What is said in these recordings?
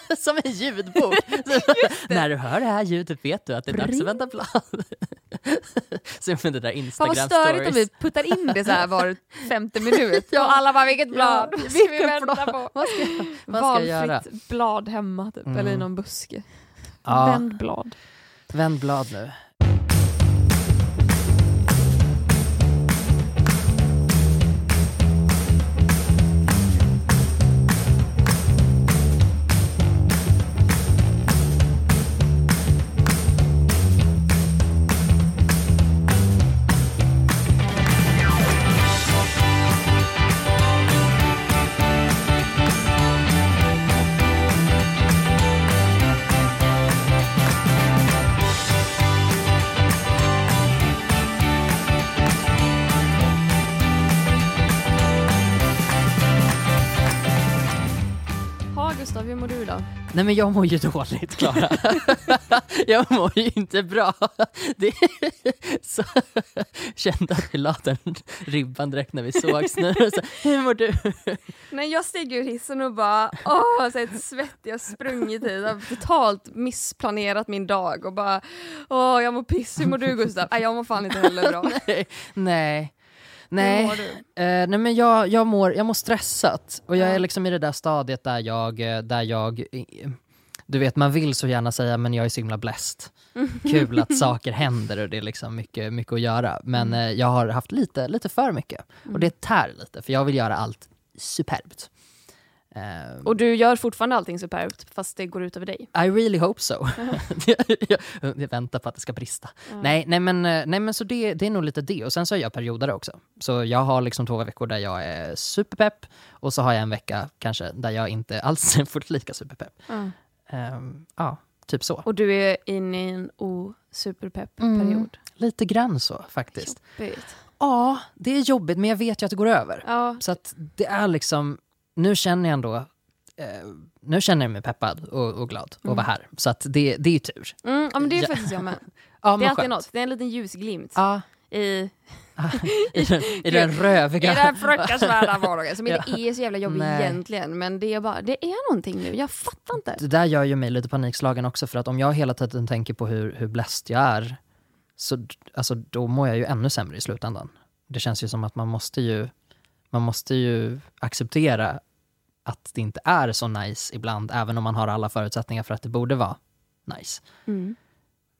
som en ljudbok. När du hör det här ljudet vet du att det är dags att vända blad. Som med det där Fan vad Instagram störigt om vi puttar in det så här var femte minut. Ja. Och alla bara, vilket blad Ja, ska vi vänta på? Vad ska, vad jag göra? Valfritt blad hemma typ, Mm. eller i någon buske. Ja, Vänd blad. vänd blad nu. Nej men jag mår ju dåligt Klara. jag mår ju inte bra. Det så, kände att vi la den ribban direkt när vi sågs nu. Så, hur mår du? Nej jag steg ur hissen och bara åh, så helt svettig, jag har sprungit hit, jag har totalt missplanerat min dag och bara åh jag mår piss, hur mår du Gustav? Nej jag mår fan inte heller bra. Nej. Nej. Hur Nej. mår du? Eh, nej men jag, jag, mår, jag mår stressat och jag Ja. är liksom i det där stadiet där jag, eh, där jag du vet man vill så gärna säga men jag är så himla blessed. Kul att saker händer och det är liksom mycket, mycket att göra. Men eh, jag har haft lite, lite för mycket och det tär lite för jag vill göra allt superbt. Eh, Och du gör fortfarande allting superbt fast det går ut över dig. I really hope so. jag, jag väntar på att det ska brista. Nej, nej, men, eh, nej men så det, det är nog lite det. Och sen så har jag perioder också. Så jag har liksom två veckor där jag är superpepp och så har jag en vecka kanske där jag inte alls är fullt lika superpepp. Mm. Ehm, ja, typ så. Och du är inne i en osuperpepp Mm. period. Lite grann så faktiskt. Jobbigt. Ja, det är jobbigt men jag vet ju att det går över. Ja, Så att det är liksom, nu känner jag ändå, eh, nu känner jag mig peppad och, och glad att vara här. Så att det, det är ju tur. mm, ja men det är faktiskt jag med. Ja, Det är alltid något, det är en liten ljusglimt Ja, i, i den, i den i röviga... den fruktansvärda vardagen som inte Ja. är så jävla jobbig Nej. egentligen men det är bara, det är någonting nu, jag fattar inte. Det där gör ju mig lite panikslagen också för att om jag hela tiden tänker på hur, hur blessed jag är så alltså, då mår jag ju ännu sämre i slutändan. Det känns ju som att man måste ju, man måste ju acceptera att det inte är så nice ibland även om man har alla förutsättningar för att det borde vara nice.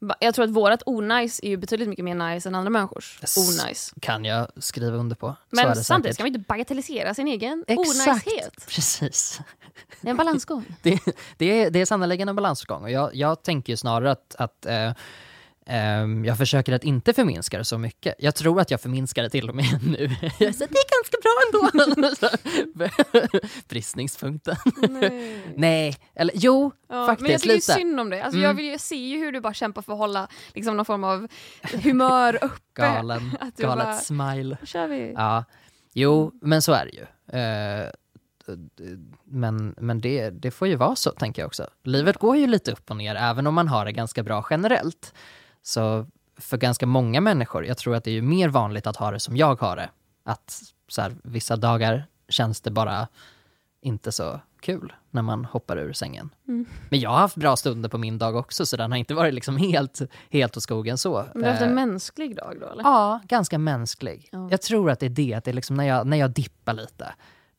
Ba- Jag tror att vårat onajs är ju betydligt mycket mer nice än andra människors Yes. onajs. Kan jag skriva under på. Men samtidigt ska man inte bagatellisera sin egen Exakt, onajshet. precis. Det är en balansgång. det, det, är, det är sannerligen en balansgång och jag, jag tänker ju snarare att, att eh, jag försöker att inte förminska det så mycket. Jag tror att jag förminskar det till och med nu. Jag säger, det är ganska bra ändå. Bristningspunkten. Nej. Nej, eller jo, Ja, faktiskt men jag tycker lite. synd om dig. Alltså, Mm. jag, vill, jag ser ju hur du bara kämpar för att hålla liksom, någon form av humör uppe. Galen, Att du galet bara- smile. Kör vi. Ja, jo, men så är det ju. Eh, men men det, det får ju vara så, tänker jag också. Livet går ju lite upp och ner, även om man har det ganska bra generellt. Så för ganska många människor, jag tror att det är ju mer vanligt att ha det som jag har det. Att så här, vissa dagar känns det bara inte så kul när man hoppar ur sängen. Mm. Men jag har haft bra stunder på min dag också, så den har inte varit liksom helt, helt åt skogen så. Men du har haft en Eh, mänsklig dag då eller? Ja, ganska mänsklig. Ja. Jag tror att det är det, att det är liksom när, jag, när jag dippar lite,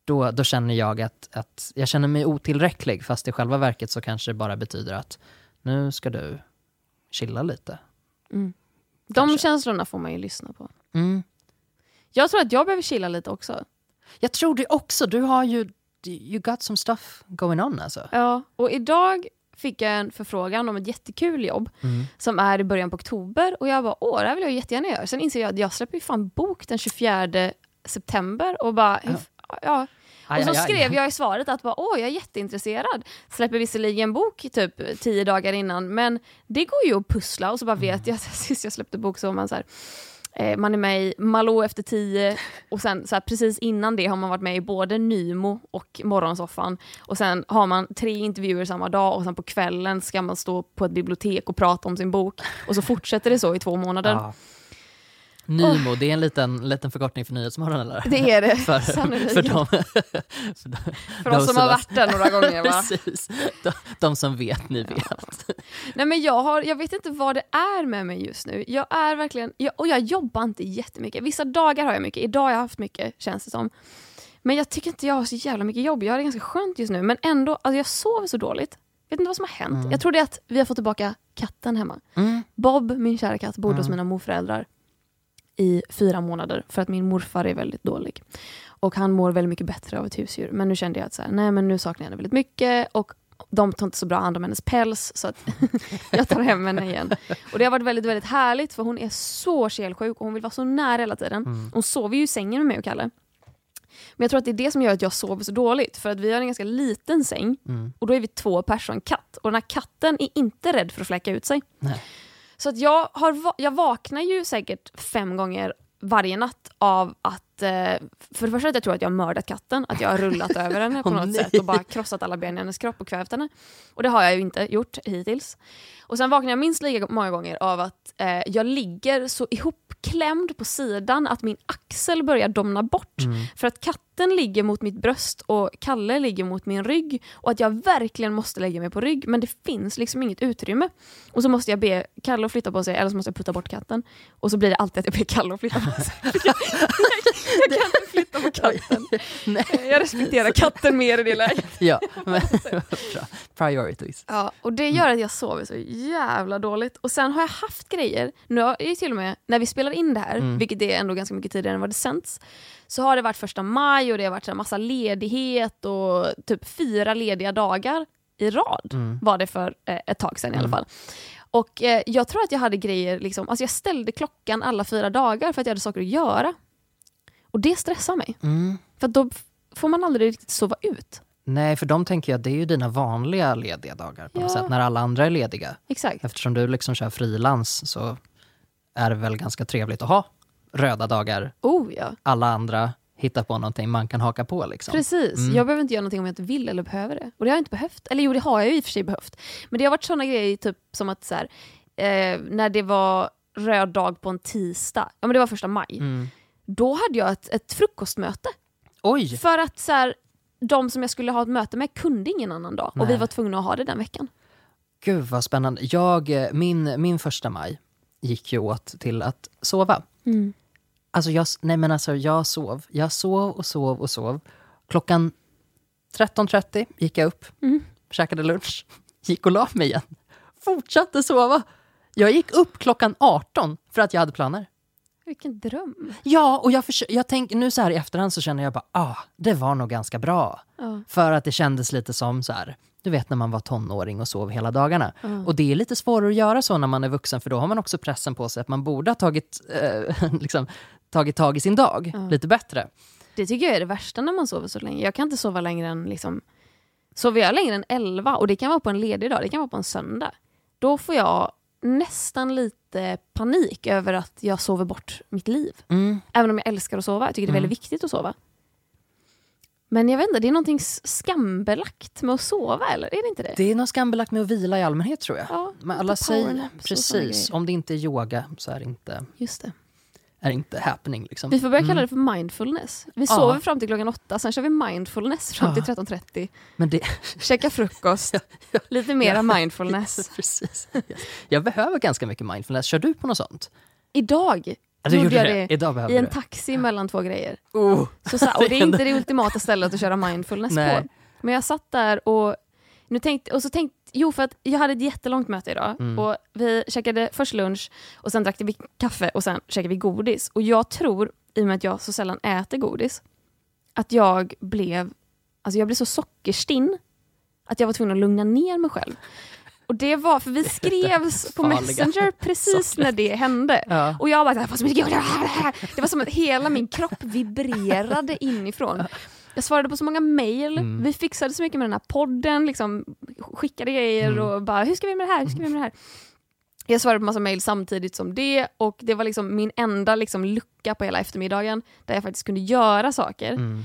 då, då känner jag att, att jag känner mig otillräcklig, fast i själva verket så kanske det bara betyder att nu ska du chilla lite. De kanske. känslorna får man ju lyssna på. Mm. Jag tror att jag behöver chilla lite också. Jag tror det också, du har ju, you got some stuff going on alltså. Ja, och idag fick jag en förfrågan om ett jättekul jobb Mm. som är i början på oktober och jag bara åh det här vill jag jättegärna göra. Sen inser jag att jag släpper ju fan bok den 24 september och bara f- ja. Och så skrev jag i svaret att bara, åh jag är jätteintresserad. Släpper visserligen bok typ tio dagar innan men det går ju att pussla och så bara vet jag att sist jag släppte bok så var man så här eh, man är med i Malou efter tio och sen så här, precis innan det har man varit med i både Nymo och Morgonsoffan och sen har man tre intervjuer samma dag och sen på kvällen ska man stå på ett bibliotek och prata om sin bok och så fortsätter det så i två månader. Ja. Nymo, det är en liten, liten förkortning för Nyhetsmorgon eller? Det är det, för, sannolikt. för de, för de, För oss som har varit där några gånger va? Precis, de, de som vet, ni vet. Nej men jag, har, jag vet inte vad det är med mig just nu. Jag är verkligen, jag, och jag jobbar inte jättemycket. Vissa dagar har jag mycket, idag har jag haft mycket känns det som. Men jag tycker inte jag har så jävla mycket jobb. Jag har det ganska skönt just nu men ändå, alltså jag sover så dåligt. Vet inte vad som har hänt. Mm. Jag tror det är att vi har fått tillbaka katten hemma. Mm. Bob, min kära katt, bodde hos Mm. mina morföräldrar i fyra månader för att min morfar är väldigt dålig. Och han mår väldigt mycket bättre av ett husdjur. Men nu kände jag att så här, nej men nu saknar jag henne väldigt mycket och de tar inte så bra hand om hennes päls så att jag tar hem henne igen. Och det har varit väldigt, väldigt härligt för hon är så kelsjuk och hon vill vara så nära hela tiden. Mm. Hon sover ju i sängen med mig och Kalle. Men jag tror att det är det som gör att jag sover så dåligt. För att vi har en ganska liten säng Mm. och då är vi två personer och en katt. Och den här katten är inte rädd för att fläcka ut sig. Nej. Så att jag, har, jag vaknar ju säkert fem gånger varje natt av att, eh, för det första att jag tror att jag har mördat katten, att jag har rullat över henne på något nej. sätt och bara krossat alla ben i hennes kropp och kvävt henne. Och det har jag ju inte gjort hittills. Och sen vaknar jag minst lika många gånger av att eh, jag ligger så ihopklämd på sidan att min axel börjar domna bort. Mm. För att katten ligger mot mitt bröst och Kalle ligger mot min rygg och att jag verkligen måste lägga mig på rygg men det finns liksom inget utrymme. Och så måste jag be Kalle att flytta på sig eller så måste jag putta bort katten. Och så blir det alltid att jag ber Kalle att flytta på sig. jag, jag, jag flytta på katten. Jag respekterar katten mer i det läget. Ja, men. Priorities. Ja, och det gör att jag sover så jävla dåligt. Och sen har jag haft grejer, nu har ju till och med, när vi spelar in det här, Mm. vilket är ändå ganska mycket tidigare än vad det sänds, så har det varit första maj och det har varit en massa ledighet och typ fyra lediga dagar i rad Mm. var det för eh, ett tag sedan i alla Mm. fall. Och eh, jag tror att jag hade grejer, liksom, alltså jag ställde klockan alla fyra dagar för att jag hade saker att göra. Och det stressar mig, Mm. för då får man aldrig riktigt sova ut. Nej, för de tänker jag det är ju dina vanliga lediga dagar på något Ja. sätt, när alla andra är lediga. Exakt. Eftersom du liksom kör frilans så är det väl ganska trevligt att ha röda dagar. Oh ja. Alla andra hittar på någonting man kan haka på. Liksom. Precis, Mm. jag behöver inte göra någonting om jag inte vill eller behöver det. Och det har jag inte behövt. Eller jo, det har jag ju i och för sig behövt. Men det har varit såna grejer typ som att så här, eh, när det var röd dag på en tisdag, ja men det var första maj, Mm. Då hade jag ett, ett frukostmöte. Oj! För att så här, de som jag skulle ha ett möte med kunde ingen annan dag. Och vi Nej. var tvungna att ha det den veckan. Gud vad spännande. Jag, eh, min, min första maj gick ju åt till att sova. Alltså jag, nej men alltså jag sov. Jag sov och sov och sov. Klockan 13.30 gick jag upp, Mm. käkade lunch, gick och la mig igen. Fortsatte sova. Jag gick upp klockan 18 för att jag hade planer. Vilken dröm. Ja, och jag, jag tänker nu så här i efterhand så känner jag bara, ah, det var nog ganska bra. Ja. För att det kändes lite som så här, du vet när man var tonåring och sov hela dagarna. Och det är lite svårare att göra så när man är vuxen för då har man också pressen på sig att man borde ha tagit, eh, liksom, tagit tag i sin dag lite bättre. Det tycker jag är det värsta när man sover så länge. Jag kan inte sova längre än liksom, sover jag längre än 11 och det kan vara på en ledig dag, det kan vara på en söndag. Då får jag nästan lite panik över att jag sover bort mitt liv. Mm. Även om jag älskar att sova, jag tycker det är väldigt viktigt att sova. Men jag vet inte, det är någonting skambelagt med att sova eller? Är det inte det? Det är något skambelagt med att vila i allmänhet tror jag. Ja, Men alla säger, precis, om det inte är yoga så är det inte, Just det. Är inte happening. Liksom. Vi får börja kalla det för mindfulness. Vi Ja. sover fram till klockan åtta, sen kör vi mindfulness fram till Ja. 13.30. Men det, Käka frukost, lite mera mindfulness. precis. Jag behöver ganska mycket mindfulness. Kör du på något sånt? Idag du gjorde jag det. det i en du det. taxi mellan två grejer. Oh. Så, så, och det är inte det ultimata stället att köra mindfulness Nej. på. Men jag satt där och, nu tänkte, och så tänkte, jo för att jag hade ett jättelångt möte idag Mm. och vi käkade först lunch och sen drack vi kaffe och sen käkade vi godis. Och jag tror, i och med att jag så sällan äter godis, att jag blev, alltså jag blev så sockerstinn att jag var tvungen att lugna ner mig själv. Och det var, för vi skrevs på Messenger precis sockret. när det hände. Ja. Och jag bara, jag får så mycket Det var som att hela min kropp vibrerade inifrån. Jag svarade på så många mejl, Mm. vi fixade så mycket med den här podden, liksom, skickade grejer Mm. och bara, hur ska vi med det här, hur ska vi med det här? Jag svarade på massa mejl samtidigt som det och det var liksom min enda liksom lucka på hela eftermiddagen där jag faktiskt kunde göra saker. Mm.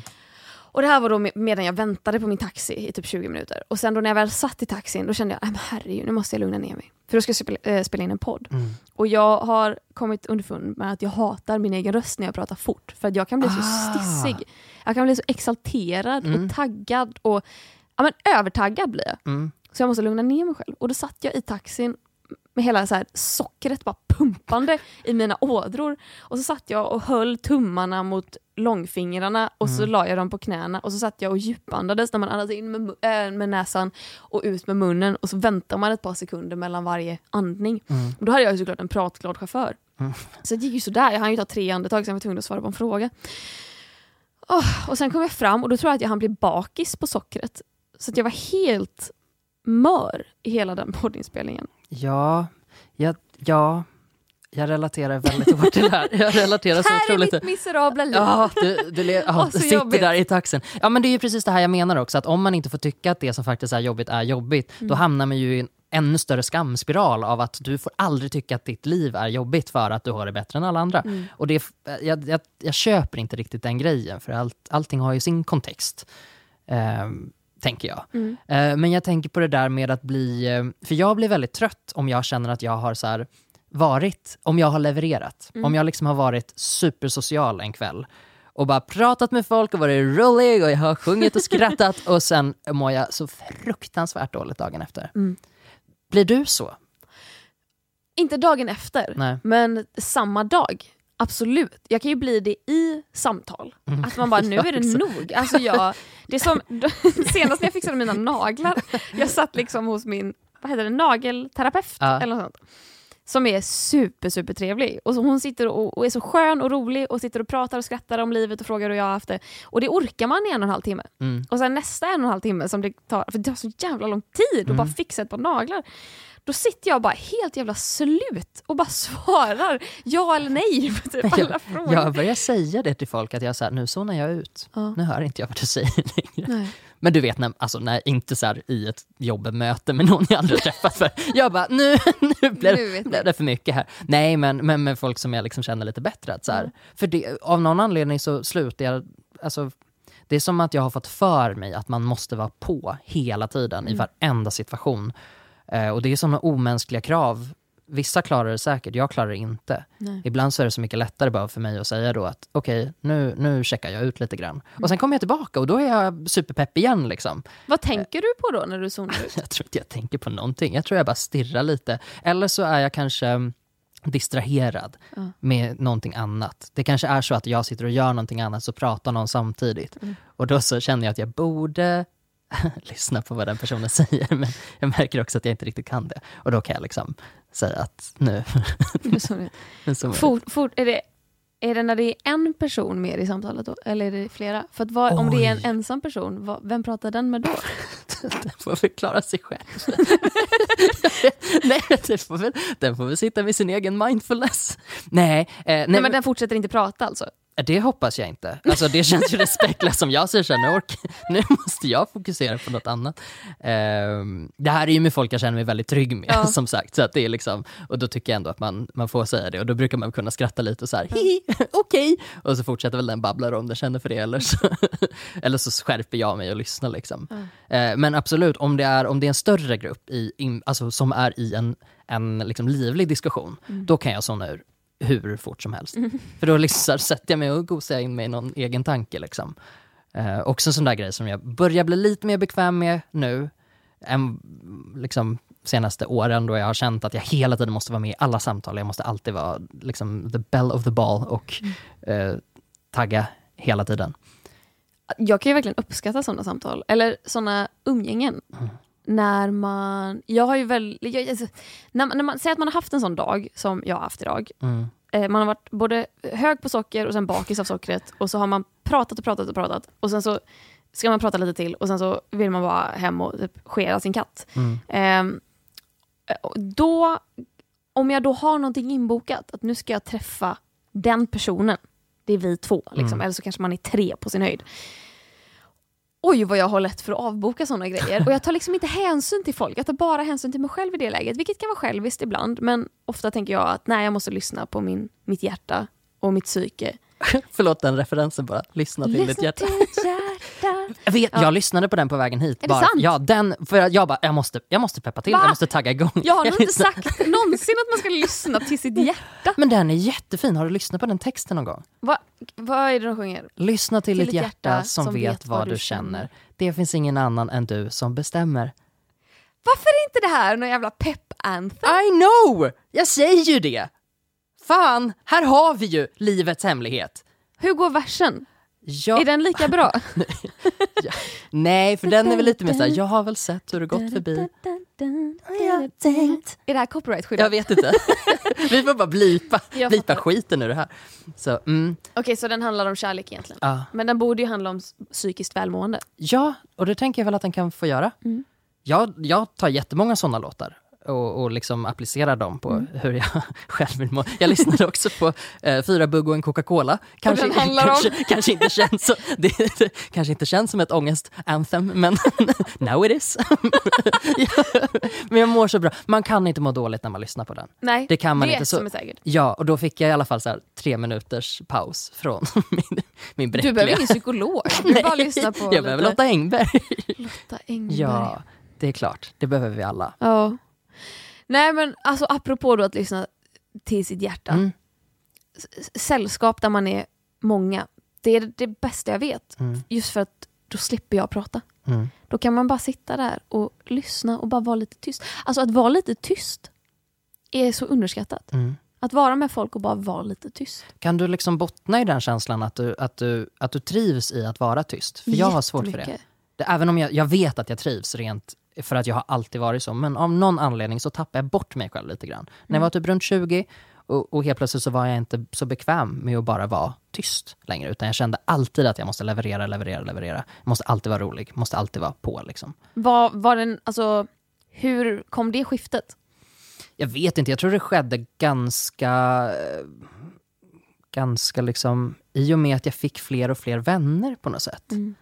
Och det här var då med- medan jag väntade på min taxi i typ 20 minuter. Och sen då när jag väl satt i taxin då kände jag, "Nej, men herregud nu måste jag lugna ner mig. För då ska jag spela, äh, spela in en podd. Mm. Och jag har kommit underfund med att jag hatar min egen röst när jag pratar fort. För att jag kan bli så Ah. stissig. Jag kan bli så exalterad Mm. och taggad och ja, men, övertaggad blir jag. Mm. Så jag måste lugna ner mig själv. Och då satt jag i taxin med hela så här sockret bara pumpande i mina ådror. Och så satt jag och höll tummarna mot långfingrarna och så Mm. la jag dem på knäna och så satt jag och djupandades när man andas in med, äh, med näsan och ut med munnen och så väntar man ett par sekunder mellan varje andning. Mm. Och då hade jag ju såklart en pratglad chaufför. Mm. Så det gick ju sådär, jag hann ju ta tre andetag jag var tvungen att svara på en fråga. Åh, och sen kom jag fram och då tror jag att jag hann bli bakis på sockret. Så att jag var helt mör i hela den poddinspelningen. Ja, jag, ja, jag relaterar väldigt hårt till det här. Jag relaterar så här är otroligt. mitt miserabla liv. Ja, du, du, le- ja, sitter jobbigt. där i taxen. Ja men det är ju precis det här jag menar också, att om man inte får tycka att det som faktiskt är jobbigt är jobbigt, då Mm. hamnar man ju i en ännu större skamspiral av att du får aldrig tycka att ditt liv är jobbigt för att du har det bättre än alla andra. Mm. Och det är, jag, jag, jag köper inte riktigt den grejen, för allt, allting har ju sin kontext. ehm, tänker jag. Mm. Eh, men jag tänker på det där med att bli, eh, för jag blir väldigt trött om jag känner att jag har så här varit, om jag har levererat, Mm. om jag liksom har varit supersocial en kväll och bara pratat med folk och varit rolig och jag har sjungit och skrattat och sen mår jag så fruktansvärt dåligt dagen efter. Mm. Blir du så? Inte dagen efter, Nej. men samma dag. Absolut. Jag kan ju bli det i samtal. Mm. Att man bara, nu är det nog. Alltså jag, det som, senast när jag fixade mina naglar, jag satt liksom hos min vad heter det, nagelterapeut Ja. eller något sånt. Som är super, super trevlig. Och hon sitter och, och är så skön och rolig och sitter och pratar och skrattar om livet och frågar hur jag har haft det. Och det orkar man i en och en halv timme. Mm. Och sen nästa en och en halv timme som det tar, för det tar så jävla lång tid att Mm. bara fixa ett par naglar. Då sitter jag bara helt jävla slut och bara svarar ja eller nej på typ alla frågor. Jag börjar säga det till folk att jag säger nu zonar jag ut. Ja. Nu hör inte jag vad du säger längre. Nej. Men du vet, när, alltså, när, inte så här i ett jobbmöte med någon jag aldrig träffat för. Jag bara, nu, nu blev blev det för mycket här. Nej, men, men med folk som jag liksom känner lite bättre. Att så här, Mm. För det, av någon anledning så slutar jag, alltså, det är som att jag har fått för mig att man måste vara på hela tiden i Mm. varenda situation. Eh, och det är sådana omänskliga krav. Vissa klarar det säkert, jag klarar det inte. Nej. Ibland så är det så mycket lättare bara för mig att säga då att okej, nu, nu checkar jag ut lite grann. Och sen kommer jag tillbaka och då är jag superpepp igen liksom. Vad tänker du på då när du zonar ut? Jag tror inte jag tänker på någonting. Jag tror jag bara stirrar lite. Eller så är jag kanske mm, distraherad Ja. med någonting annat. Det kanske är så att jag sitter och gör någonting annat så pratar någon samtidigt. Mm. Och då så känner jag att jag borde lyssna på vad den personen säger. Men jag märker också att jag inte riktigt kan det. Och då kan jag liksom säga att nu, Fort, fort, är, det, är det när det är en person med i samtalet då? Eller är det flera? För att vad, om det är en ensam person, vad, vem pratar den med då? Den får förklara sig själv. nej, den får, väl, den får väl sitta med sin egen mindfulness. Nej, eh, nej, Nej, men den fortsätter inte prata alltså? Det hoppas jag inte. Alltså, det känns ju respektlöst som jag säger så här, nu, måste jag fokusera på något annat. Ehm, det här är ju med folk jag känner mig väldigt trygg med, Ja. som sagt. Så att det är liksom, och då tycker jag ändå att man, man får säga det och då brukar man kunna skratta lite och så här, hihi, okej. Och så fortsätter väl den babbla om den känner för det eller så, eller så skärper jag mig och lyssnar liksom. Eh, Men absolut, om det är, om det är en större grupp i, in, alltså, som är i en, en liksom livlig diskussion, då kan jag zona ur hur fort som helst. För då liksom sätter jag mig och gosar in mig i någon egen tanke. Liksom. Eh, också en sån där grej som jag börjar bli lite mer bekväm med nu, än liksom, senaste åren då jag har känt att jag hela tiden måste vara med i alla samtal. Jag måste alltid vara liksom, the bell of the ball och eh, tagga hela tiden. Jag kan ju verkligen uppskatta sådana samtal, eller sådana umgängen. När man, jag har ju väl, jag, alltså, när, när man säger att man har haft en sån dag som jag har haft idag. Mm. Eh, man har varit både hög på socker och sen bakis av sockret och så har man pratat och pratat och pratat och sen så ska man prata lite till och sen så vill man bara hem och typ skera sin katt. Mm. Och då, om jag då har någonting inbokat, att nu ska jag träffa den personen, det är vi två, liksom, Mm. eller så kanske man är tre på sin höjd. Oj vad jag har lätt för att avboka sådana grejer. Och jag tar liksom inte hänsyn till folk, jag tar bara hänsyn till mig själv i det läget. Vilket kan vara själviskt ibland, men ofta tänker jag att nej, jag måste lyssna på min, mitt hjärta och mitt psyke. Förlåt den referensen bara, lyssna till to ditt hjärta. hjärta. Jag, vet, Ja. jag lyssnade på den på vägen hit. det bara, sant? Ja, den, för att jag bara, jag måste, jag måste peppa till, Va? jag måste tagga igång. Jag har nog inte sagt någonsin att man ska lyssna till sitt hjärta. Men den är jättefin, har du lyssnat på den texten någon gång? Va, vad är det de sjunger? Lyssna till, ditt hjärta, som, vet vad du känner. Det finns ingen annan än du som bestämmer. Varför är inte det här någon jävla pepp-anthem? I know! Jag säger ju det! Fan, här har vi ju livets hemlighet. Hur går versen? Ja, Är den lika bra? Nej, för den är väl lite mer såhär, jag har väl sett hur det gått förbi. Är det här copyright-skyddat? Jag vet inte. vi får bara blipa, blipa skiten ur det här. Så, mm, Okej, så den handlar om kärlek egentligen. ja. Men den borde ju handla om psykiskt välmående. ja, och det tänker jag väl att den kan få göra. Mm. Jag, jag tar jättemånga sådana låtar och, och liksom applicerar dem på Mm. hur jag själv vill må. Jag lyssnade också på eh, Fyra bugg och en Coca-Cola. Kanske, kanske, kanske, inte känns så, det, det, kanske inte känns som ett ångest-anthem, men now it is. Men jag mår så bra. Man kan inte må dåligt när man lyssnar på den. Nej, Det kan man det inte, så- som är säkert. Ja, och då fick jag i alla fall så här, tre minuters paus från min, min Du bräckliga... behöver ingen psykolog, du bara lyssna på Jag behöver lite Lotta Engberg. Lotta Engberg. Ja, det är klart. Det behöver vi alla. Ja. Nej men alltså apropå då att lyssna till sitt hjärta. Mm. Sällskap där man är många, det är det bästa jag vet. Mm. Just för att då slipper jag prata. Mm. Då kan man bara sitta där och lyssna och bara vara lite tyst. Alltså att vara lite tyst är så underskattat. Mm. Att vara med folk och bara vara lite tyst. Kan du liksom bottna i den känslan att du, att, du, att du trivs i att vara tyst? För jag har svårt för det. Det. Även om jag, jag vet att jag trivs rent för att jag har alltid varit så, men av någon anledning så tappar jag bort mig själv lite grann. När jag var typ runt 20 och, och helt plötsligt så var jag inte så bekväm med att bara vara tyst längre, utan jag kände alltid att jag måste leverera, leverera, leverera. Jag måste alltid vara rolig, måste alltid vara på liksom. Var, var den, alltså, hur kom det skiftet? Jag vet inte, jag tror det skedde ganska... eh, Ganska liksom... I och med att jag fick fler och fler vänner på något sätt. Mm.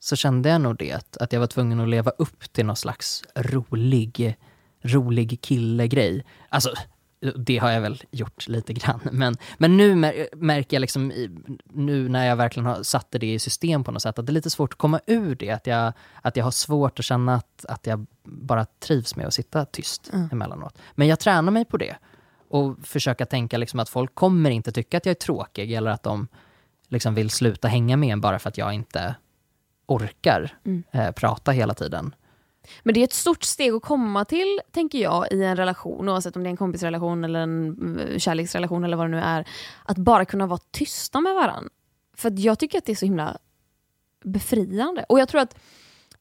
Så kände jag nog det, att, jag var tvungen att leva upp till någon slags rolig, rolig kille-grej. Alltså, det har jag väl gjort lite grann. Men, men nu mär, märker jag liksom, nu när jag verkligen har satt det i system på något sätt, att det är lite svårt att komma ur det. Att jag, att jag har svårt att känna att, att jag bara trivs med att sitta tyst Mm. emellanåt. Men jag tränar mig på det. Och försöka tänka liksom att folk kommer inte tycka att jag är tråkig eller att de liksom vill sluta hänga med en bara för att jag inte orkar Mm. eh, prata hela tiden. Men det är ett stort steg att komma till, tänker jag, i en relation, oavsett om det är en kompisrelation eller en mm, kärleksrelation eller vad det nu är. Att bara kunna vara tysta med varandra. För jag tycker att det är så himla befriande. Och jag tror att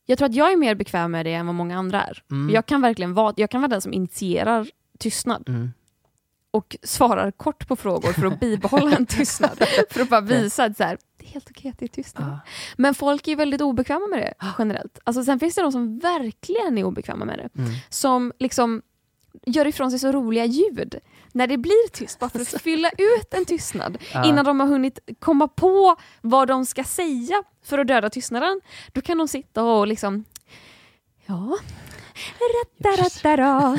jag, tror att jag är mer bekväm med det än vad många andra är. Mm. Jag kan verkligen vara, jag kan vara den som initierar tystnad Mm. Och svarar kort på frågor för att bibehålla en tystnad. För att bara visa att så här, det är helt okej att det är tystnad. Ja. Men folk är väldigt obekväma med det generellt. Alltså, sen finns det de som verkligen är obekväma med det. Mm. Som liksom gör ifrån sig så roliga ljud när det blir tyst, bara för att fylla ut en tystnad. Ja. Innan de har hunnit komma på vad de ska säga för att döda tystnaden. Då kan de sitta och liksom Ja, Rattarattara.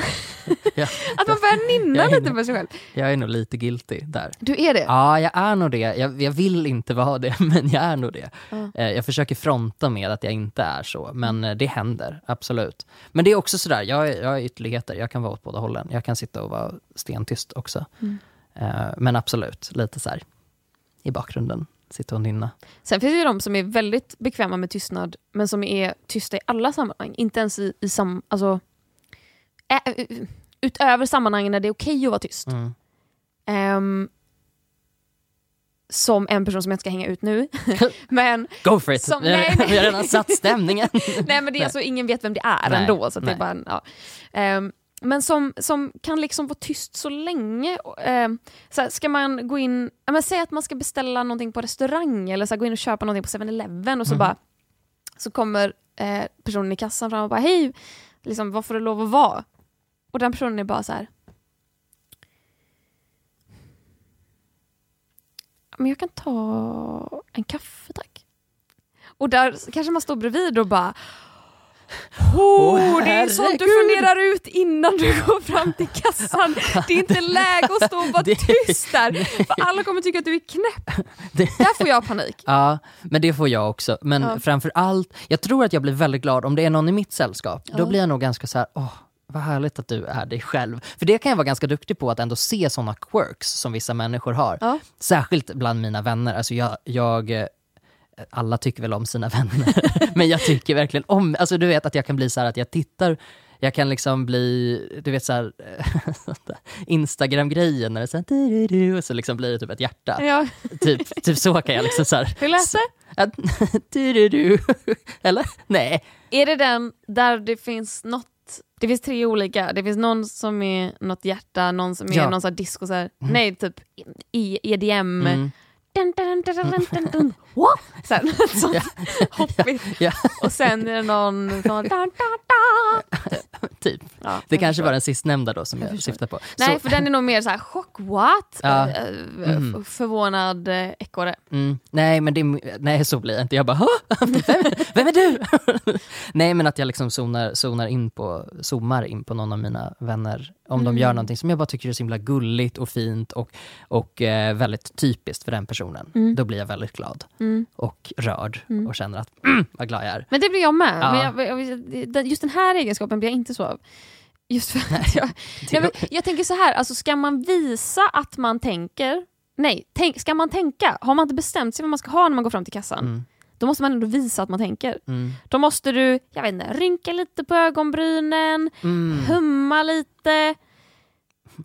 Ja. Att man börjar nynna lite på sig själv. Jag är nog lite guilty där. Du är det? Ja, jag är nog det. Jag, jag vill inte vara det, men jag är nog det. Ja. Eh, Jag försöker fronta med att jag inte är så, men eh, det händer, absolut. Men det är också sådär, jag, är- jag är ytterligheter, jag kan vara åt båda hållen. Jag kan sitta och vara stentyst också. Mm. Eh, Men absolut, lite så här i bakgrunden, sitta och nynna. Sen finns det ju de som är väldigt bekväma med tystnad, men som är tysta i alla sammanhang. Inte ens i, i sam, alltså, ä, utöver sammanhangen där det är okej att vara tyst. Mm. Ehm, som en person som jag inte ska hänga ut nu. men, Go for it! Som- nej, nej. vi har redan satt stämningen. nej, men det är Nej. alltså, ingen vet vem det är Nej, ändå. Så det är bara, en- ja. Ehm, men som, som kan liksom vara tyst så länge. Um, så ska man gå in, ja, men säg att man ska beställa någonting på restaurang eller så gå in och köpa någonting på 7-Eleven och så Mhm. bara så kommer eh, personen i kassan fram och bara hej, liksom, vad får det lov att vara? Och den personen är bara så här. Men jag kan ta en kaffe tack. Och där kanske man står bredvid och bara Oh, det är sånt du funderar ut innan du går fram till kassan. Det är inte läge att stå och vara tyst där, för alla kommer tycka att du är knäpp. Där får jag panik. Ja, men det får jag också. Men Ja. framför allt, jag tror att jag blir väldigt glad om det är någon i mitt sällskap. Då Ja. blir jag nog ganska så här, åh, vad härligt att du är dig själv. För det kan jag vara ganska duktig på, att ändå se sådana quirks som vissa människor har. Ja. Särskilt bland mina vänner. Alltså jag, jag eh, alla tycker väl om sina vänner, men jag tycker verkligen om, alltså du vet att jag kan bli så här att jag tittar jag kan liksom bli, du vet såhär, Instagram-grejen när det är såhär, du-du-du, och så liksom blir det typ ett hjärta. Ja. Typ, typ så kan jag liksom såhär, Hur lät det? Eller? Nej. Är det den där det finns något det finns tre olika, det finns någon som är något hjärta, någon som är Ja. någon sån här disco, så här, nej typ EDM, Mm. Sen hoppigt. Och sen är det någon som... typ. Ja, Det jag kanske var den sistnämnda då som jag, förstår. syftar på. Nej, Så, för den är nog mer så här chock, what? Ja. Mm. Förvånad eh, ekorre. mm, nej, men det, nej, så blir jag inte. Jag bara, "Hå? vem, vem är du? nej, men att jag liksom zonar, zonar in på, zoomar in på någon av mina vänner om de Mm. gör någonting som jag bara tycker är så himla gulligt och fint och, och eh, väldigt typiskt för den personen. Mm. Då blir jag väldigt glad Mm. och rörd Mm. och känner att, mm, vad glad jag är. Men det blir jag med. Ja. Men jag, jag, just den här egenskapen blir jag inte så av. Just för att jag, nej, men jag tänker så här, alltså ska man visa att man tänker, nej, tänk, ska man tänka, har man inte bestämt sig vad man ska ha när man går fram till kassan, Mm, då måste man ändå visa att man tänker. mm, Då måste du, jag vet inte, rynka lite på ögonbrynen, mm. humma lite,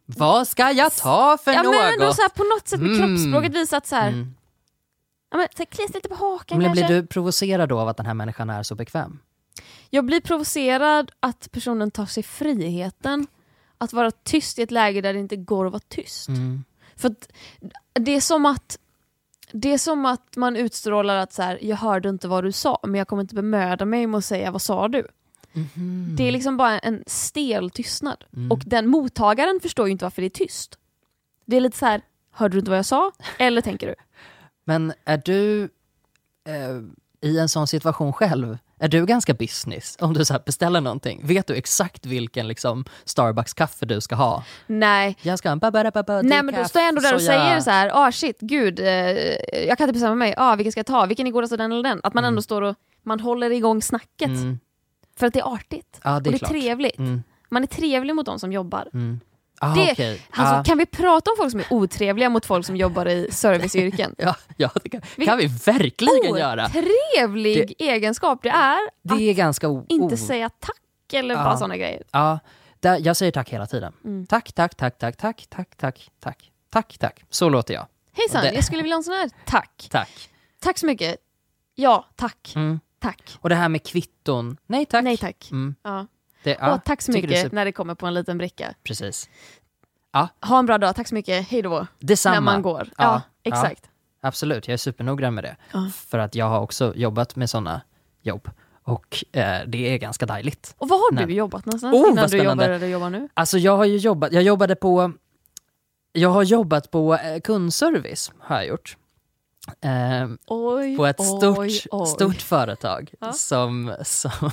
Vad ska jag ta för ja, något? men ändå så här, på något sätt med Mm. kroppsspråket visa att så här, Mm. ja, men, så här, klia sig lite på hakan Men kanske. blir du provocerad då av att den här människan är så bekväm? Jag blir provocerad att personen tar sig friheten att vara tyst i ett läge där det inte går att vara tyst. Mm. För det är som att det är som att man utstrålar att så här, jag hörde inte vad du sa men jag kommer inte bemöda mig med att säga vad sa du. Mhm. Det är liksom bara en stel tystnad. Mm. Och den mottagaren förstår ju inte varför det är tyst. Det är lite så här, hörde du inte vad jag sa? Eller tänker du? Men är du eh, i en sån situation själv, är du ganska business? Om du så beställer någonting, vet du exakt vilken liksom Starbucks-kaffe du ska ha? Nej, Jag ska ha en ba-ba-da-ba-ba, Nej men då står jag ändå där och soja. säger så här, ah shit, gud, eh, jag kan inte bestämma mig, ah, vilken ska jag ta, vilken är godast av den eller den? Att man Mm. ändå står och man håller igång snacket. Mm. För att det är artigt. Ja, det är och det är klart. trevligt. Mm. Man är trevlig mot de som jobbar. Mm. Ah, Det- okej. Alltså, ah. Kan vi prata om folk som är otrevliga mot folk som jobbar i serviceyrken? ja, ja, det kan, Vi- kan vi verkligen göra. Trevlig egenskap det är att Det är ganska o- inte säga tack eller Ja. bara sådana grejer. Ja, där, jag säger tack hela tiden. Mm. Tack, tack, tack, tack, tack, tack, tack, tack, tack, tack. Så låter jag. Hejsan, Det- jag skulle vilja ha en sån här. Tack. Tack. Tack så mycket. Ja, tack. Mm. Tack. Och det här med kvitton. Nej tack. Nej tack. Mm. Ja. Det, ja, och tack så du mycket så- när det kommer på en liten bricka. Precis. Ha en bra dag, tack så mycket, hej då. Detsamma. När man går. Ja, Ja, exakt. Absolut, jag är supernoggrann med det. Ja. För att jag har också jobbat med sådana jobb. Och eh, det är ganska dejligt. Och var har du Nej. jobbat någonstans Oh, innan vad du jobbar där du jobbar nu? Alltså jag har ju jobbat, jag jobbade på, jag har jobbat på eh, kundservice, har jag gjort. Eh, Oj, på ett stort, oj, stort företag Ja. som... som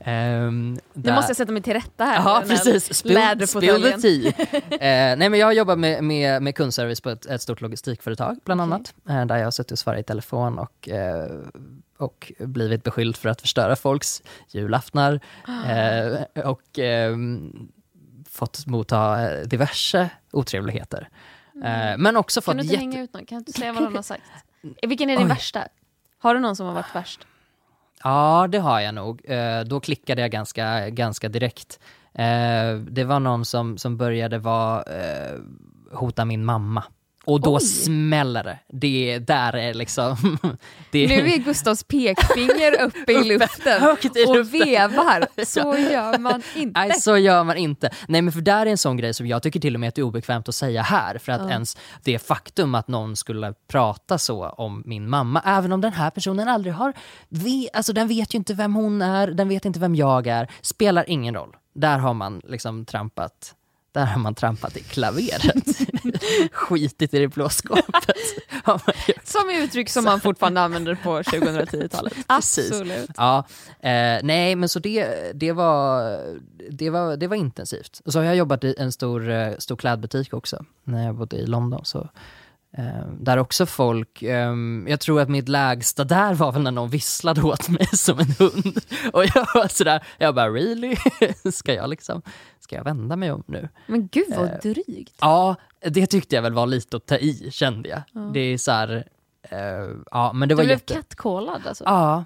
ehm, Nu där- måste jag sätta mig till rätta här. Ja, precis. Spill, spill the tea. eh, nej, men jag har jobbat med, med, med kundservice på ett, ett stort logistikföretag, bland Okej. annat. Eh, där jag har suttit och svarat i telefon och, eh, och blivit beskylld för att förstöra folks julaftnar. Eh, och ehm, fått motta diverse otrevligheter. Eh, men också Mm. Kan fått du inte jätte... hänga ut någon? Kan du inte säga vad någon har sagt? Vilken är din Oj. värsta? Har du någon som har varit värst? Ja, det har jag nog. Eh, då klickade jag ganska, ganska direkt. Eh, det var någon som, som började vara, hota min mamma. Och då Oj. smäller det. det. Där är liksom... Det Nu är Gustavs pekfinger uppe i luften i och luften. vevar. Så gör man inte. Nej, så gör man inte. Nej, men för där är en sån grej som jag tycker till och med att det är obekvämt att säga här. För att Ja. ens det faktum att någon skulle prata så om min mamma, även om den här personen aldrig har... Vi, alltså den vet ju inte vem hon är, den vet inte vem jag är, spelar ingen roll. Där har man liksom trampat, där har man trampat i klaveret. Skitit i det blå skåpet. Som uttryck som man fortfarande använder på 2010-talet. Precis. Absolut. Ja, eh, nej men så det, det, var, det, var, det var intensivt. Och så har jag jobbat i en stor, eh, stor klädbutik också, när jag bodde i London. Så, där också folk, ehm, jag tror att mitt lägsta där var väl när någon visslade åt mig som en hund. Och jag var sådär, jag bara really? ska jag liksom, ska jag vända mig om nu? Men gud vad Eh, drygt. Ja, det tyckte jag väl var lite att ta i kände jag. Det är så här, eh, ja men det Du var blev jätte... catcallad alltså? Ja,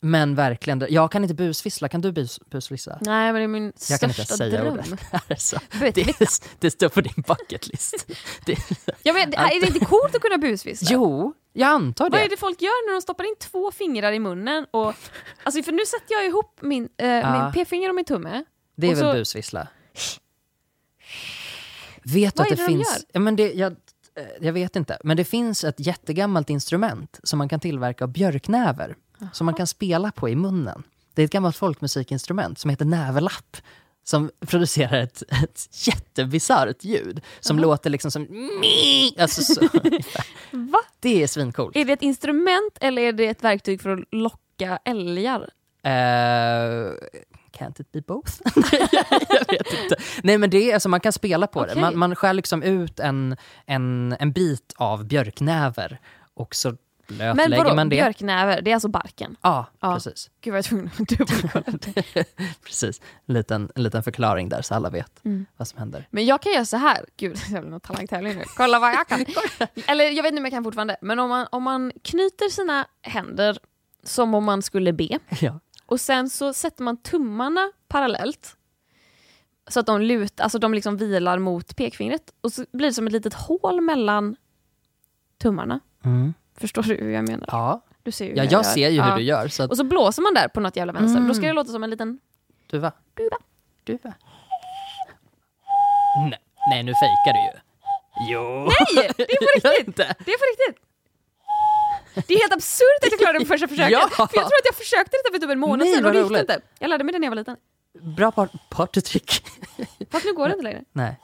men verkligen. Jag kan inte busvissla, kan du bus, busvissla? Nej men det är min Jag kan inte största säga dröm. ordet. Alltså, det, det står på din bucket list. Det, Jag vet, är det inte coolt att kunna busvissla? jo, jag antar Vad är det. det folk gör när de stoppar in två fingrar i munnen? Och, alltså för nu sätter jag ihop min, eh, Ja. min p-finger och min tumme. Det är väl så- busvissla? Vet du Vad att är det, det de finns... gör? Ja, men det, jag, eh, jag vet inte, men det finns ett jättegammalt instrument som man kan tillverka av björknäver. Som man kan spela på i munnen. Det är ett gammalt folkmusikinstrument som heter näverlapp. Som producerar ett, ett jättebisarrt ljud. Som låter liksom som... Alltså så, Va? det är svincoolt. Är det ett instrument eller är det ett verktyg för att locka älgar? Uh, can't it be both? jag vet inte. Nej men det är, alltså, man kan spela på det. Okej. Man, man skär liksom ut en, en, en bit av björknäver och så blötlägger vadå, man det. björknäver, det är alltså barken? Ja, Ja. precis. Gud jag tvungen att dubbelkolla det. precis. En liten, en liten förklaring där så alla vet Mm. vad som händer. Men jag kan göra så här. Gud, jag blir någon talangtävling nu. Kolla vad jag kan. Eller jag vet inte om jag kan fortfarande. Men om man, om man knyter sina händer som om man skulle be Ja. och sen så sätter man tummarna parallellt så att de lutar, alltså de liksom vilar mot pekfingret och så blir det som ett litet hål mellan tummarna. Mm. Förstår du hur jag menar? ja. Du ser ju ja, hur jag gör. ser ju hur Ja. du gör. Så att, Och så blåser man där på något jävla vänster. Mm. Då ska det låta som en liten duva. duva. Duva. Nej, nej, nu fejkar du ju. Jo! Nej, det är på riktigt! Det är på riktigt! Det är helt absurt att jag klarade det på första försöket. Ja. För jag tror att jag försökte detta för typ en månad sedan och det gick roligt. inte. Jag lärde mig det när jag var liten. Bra par partytrick. Fast nu går det inte längre. Nej,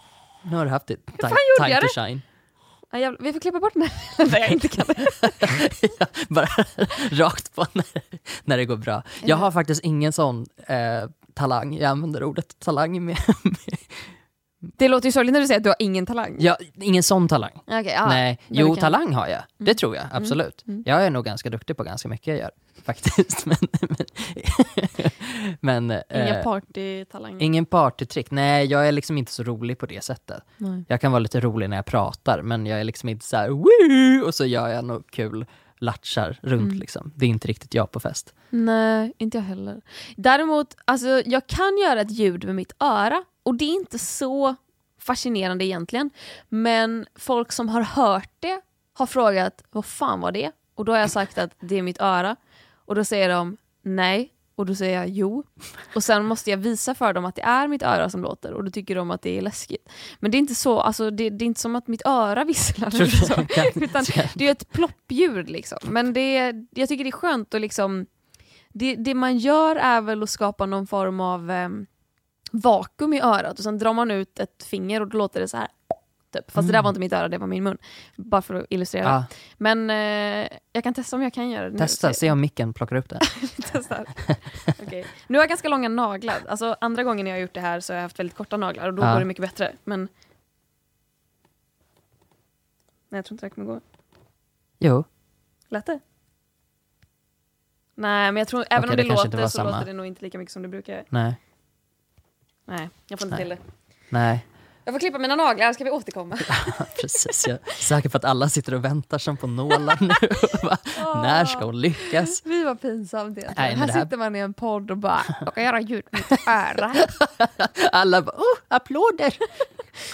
nu har du haft det. Time, fan gjorde jag det? shine. Ja, jävlar, vi får klippa bort den här där jag inte kan. Ja, Bara rakt på när, när det går bra. Jag har faktiskt ingen sån eh, talang. Jag använder ordet talang med, med Det låter ju sorgligt när du säger att du har ingen talang. ja, ingen sån talang. Okej, ja. Nej, jo talang har jag. Det tror jag, absolut. Jag är nog ganska duktig på ganska mycket jag gör, faktiskt. Men, men, men, Inga eh, partytalanger. ingen partytrick. Nej, jag är liksom inte så rolig på det sättet. Nej. Jag kan vara lite rolig när jag pratar, men jag är liksom inte så här Woo! och så gör jag något kul latchar runt Mm. liksom. Det är inte riktigt jag på fest. Nej, inte jag heller. Däremot, alltså, jag kan göra ett ljud med mitt öra och det är inte så fascinerande egentligen. Men folk som har hört det har frågat vad fan var det? Och då har jag sagt att det är mitt öra. Och då säger de nej. Och då säger jag jo. Och sen måste jag visa för dem att det är mitt öra som låter och då tycker de att det är läskigt. Men det är inte så, alltså, det, det är inte som att mitt öra visslar. så. Utan det är ett ploppljud liksom. Men det är, jag tycker det är skönt att liksom det, det man gör är väl att skapa någon form av em, vakuum i örat och sen drar man ut ett finger och då låter det så här. Typ. Fast det där var inte mitt öra, det var min mun. Bara för att illustrera. Ja, Men eh, jag kan testa om jag kan göra det nu. testa, Se- om micken plockar upp det. Testar. Okej. Nu har jag ganska långa naglar. Alltså, andra gången jag har gjort det här så har jag haft väldigt korta naglar och då Ja. går det mycket bättre. Men... Nej, jag tror inte det kommer gå. Jo, Lät det? Nej, men jag tror även Okej, om det det, låter så samma. låter det nog inte lika mycket som det brukar. nej, Nej, jag får inte Nej. till det. nej. Jag får klippa mina naglar, ska vi återkomma? Precis, jag är säker på att alla sitter och väntar som på nålar nu. Va? När ska hon lyckas? Vi var pinsamt det. Nej, Här det här- sitter man i en podd och bara, jag kan göra ljud med mitt öra. Alla bara, oh, applåder!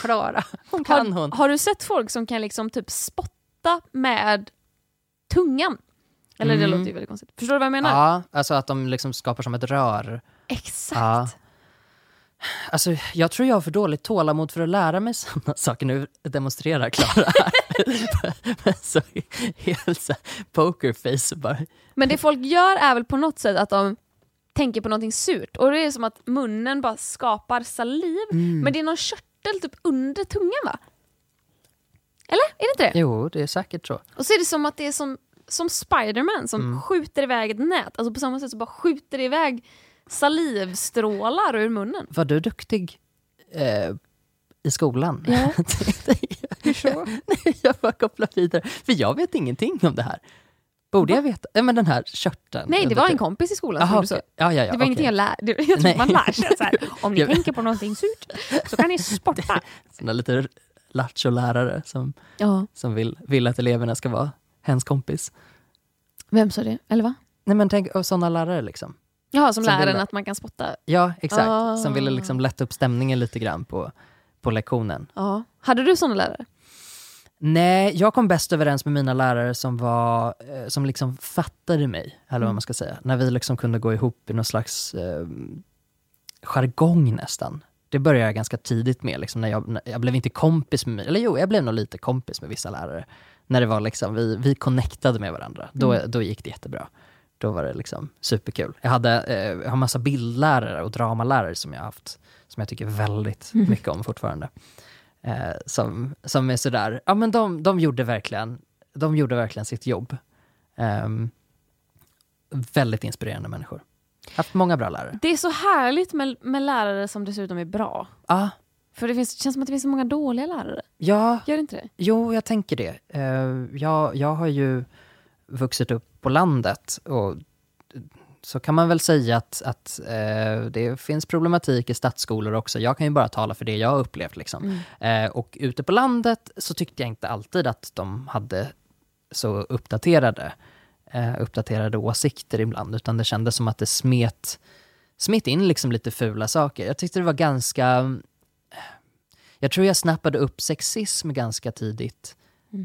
Klara, hon kan Har, hon. har du sett folk som kan liksom typ spotta med tungan? Eller det Mm. låter ju väldigt konstigt. Förstår du vad jag menar? Ja, alltså att de liksom skapar som ett rör. Exakt. Ja. Alltså, jag tror jag har för dåligt tålamod för att lära mig sådana saker. Nu demonstrerar Klara så helt så här pokerface bara... Men det folk gör är väl på något sätt att de tänker på någonting surt och det är som att munnen bara skapar saliv Mm. men det är någon körtel typ under tungan va? Eller? Är det inte det? Jo, det är säkert så. Och så är det som att det är som, som Spiderman som Mm. skjuter iväg ett nät. Alltså på samma sätt så bara skjuter det iväg salivstrålar ur munnen. Var du duktig eh, i skolan? Ja. Hur så? Jag bara kopplar vidare. För jag vet ingenting om det här. Borde jag veta? Men den här körteln. Nej, det var en kompis i skolan som gjorde så. Ja, ja, ja, Det var okej. ingenting jag lärde. Jag tror Nej. man lär sig så här, om ni tänker på någonting surt så kan ni sporta. Såna lite lattjo-lärare som, Ja. som vill, vill att eleverna ska vara hens kompis. Vem sa det? Eller va? Nej men tänk, sådana lärare liksom. Ja, som, Som lär vill- en att man kan spotta. Ja, exakt. Ah. Som ville liksom lätta upp stämningen lite grann på, på lektionen. Ja. Hade du såna lärare? Nej, jag kom bäst överens med mina lärare som var, eh, som liksom fattade mig, eller vad Mm. man ska säga. När vi liksom kunde gå ihop i någon slags eh, jargong nästan. Det började jag ganska tidigt med, liksom, när jag, när jag blev inte kompis med, eller jo, jag blev nog lite kompis med vissa lärare. När det var liksom, vi, vi connectade med varandra, då, Mm. då gick det jättebra. Då var det liksom superkul. Jag, hade, eh, jag har massa bildlärare och dramalärare som jag haft, som jag tycker väldigt Mm. mycket om fortfarande. Eh, som, som är sådär, ja men de, de gjorde verkligen, de gjorde verkligen sitt jobb. Ehm, väldigt inspirerande människor. Haft många bra lärare. Det är så härligt med, med lärare som dessutom är bra. Ah, För det, finns, känns som att det finns så många dåliga lärare. ja, Gör det inte det? jo jag tänker det. Eh, jag, jag har ju vuxit upp på landet och så kan man väl säga att, att eh, det finns problematik i stadsskolor också. Jag kan ju bara tala för det jag har upplevt. Liksom. Eh, och ute på landet så tyckte jag inte alltid att de hade så uppdaterade, eh, uppdaterade åsikter ibland, utan det kändes som att det smet, smet in liksom lite fula saker. Jag tyckte det var ganska... Jag tror jag snappade upp sexism ganska tidigt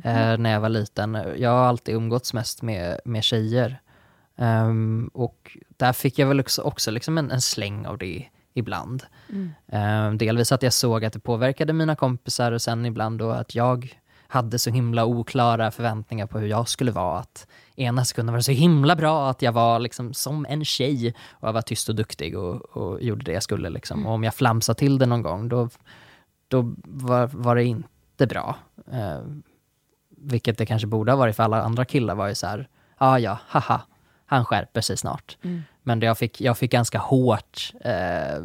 eh, när jag var liten. Jag har alltid umgåtts mest med, med tjejer. Ehm, och där fick jag väl också, också liksom en, en släng av det ibland. Ehm, delvis att jag såg att det påverkade mina kompisar och sen ibland då att jag hade så himla oklara förväntningar på hur jag skulle vara. Att ena sekunden var det så himla bra att jag var liksom som en tjej och jag var tyst och duktig och, och gjorde det jag skulle. Liksom. Och om jag flamsade till det någon gång då, då var, var det inte bra. Ehm, vilket det kanske borde ha varit för alla andra killar var ju så här, ja ja, haha, han skärper sig snart. Men det jag, fick, jag fick ganska hårt eh,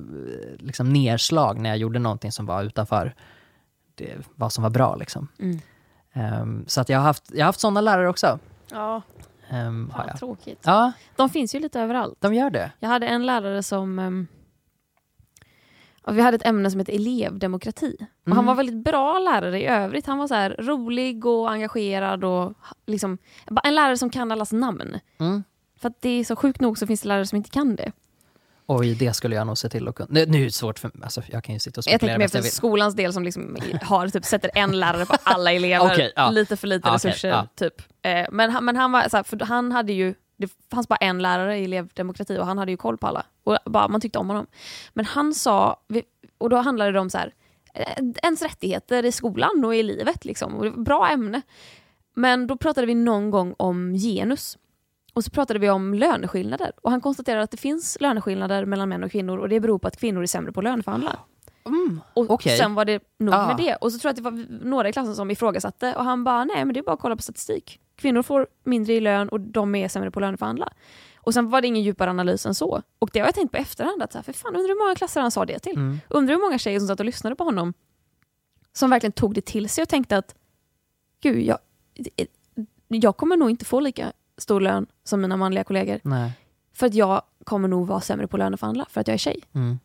liksom nedslag när jag gjorde någonting som var utanför det, vad som var bra. Liksom. Mm. Ehm, så att jag har haft, jag har haft sådana lärare också. Ja, Um, fan tråkigt. Ja, De finns ju lite överallt. de gör det. Jag hade en lärare som... ehm, ja, vi hade ett ämne som heter elevdemokrati. Och Han Mm. var väldigt bra lärare i övrigt. Han var så här rolig och engagerad. och liksom, En lärare som kan allas namn. Mm. För att det är så sjukt nog så finns det lärare som inte kan det. Oj, det skulle jag nog se till att kunna. Nu, är det svårt för alltså, jag kan ju sitta och Jag spekulera tänker mer för jag vill. skolans del som liksom har, typ, sätter en lärare på alla elever. Okej, ja. Lite för lite okej, resurser. ja. Typ. Eh, men, han- men han var så här, för han hade ju det fanns bara en lärare i elevdemokrati och han hade ju koll på alla. Och bara, man tyckte om honom. Men han sa, och då handlade det om så här, eh, ens rättigheter i skolan och i livet. Liksom. Och det var ett bra ämne. Men då pratade vi någon gång om genus. Och så pratade vi om löneskillnader. Och han konstaterade att det finns löneskillnader mellan män och kvinnor och det beror på att kvinnor är sämre på att löneförhandla. Mm, Och okej. sen var det nog Ah. med det. Och så tror jag att det var några i klassen som ifrågasatte och han bara, nej men det är bara att kolla på statistik. Kvinnor får mindre i lön och de är sämre på att löneförhandla. Och sen var det ingen djupare analys än så. Och det har jag tänkt på efterhand, att så här, för fan undrar hur många klasser han sa det till. Mm. Undrar hur många tjejer som satt och lyssnade på honom som verkligen tog det till sig och tänkte att gud, jag, jag kommer nog inte få lika stor lön som mina manliga kollegor. Nej. För att jag kommer nog vara sämre på att löneförhandla för att jag är tjej. Mm.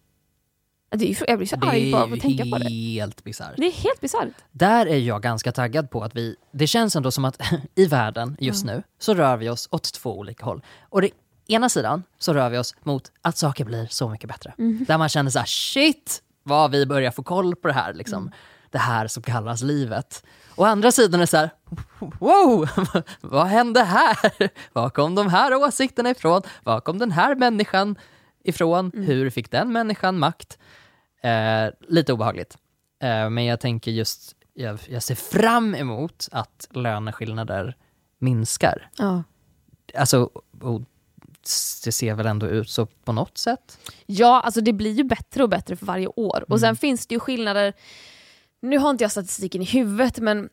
Det är jag blir så Det arg bara är av att tänka på det. helt bisarrt. Det är helt bisarrt. Där är jag ganska taggad på att vi, det känns ändå som att i världen just nu så rör vi oss åt två olika håll. Och det ena sidan så rör vi oss mot att saker blir så mycket bättre. Där man känner så här, shit vad vi börjar få koll på det här liksom. Det här som kallas livet. Och andra sidan är så här, wow, vad hände här? Var kom de här åsikterna ifrån? Var kom den här människan ifrån? Hur fick den människan makt? Eh, lite obehagligt. Eh, men jag tänker just, jag, jag ser fram emot att löneskillnader minskar. Ja. Alltså, och det ser väl ändå ut så på något sätt? Ja, alltså det blir ju bättre och bättre för varje år. Och sen finns det ju skillnader nu har inte jag statistiken i huvudet men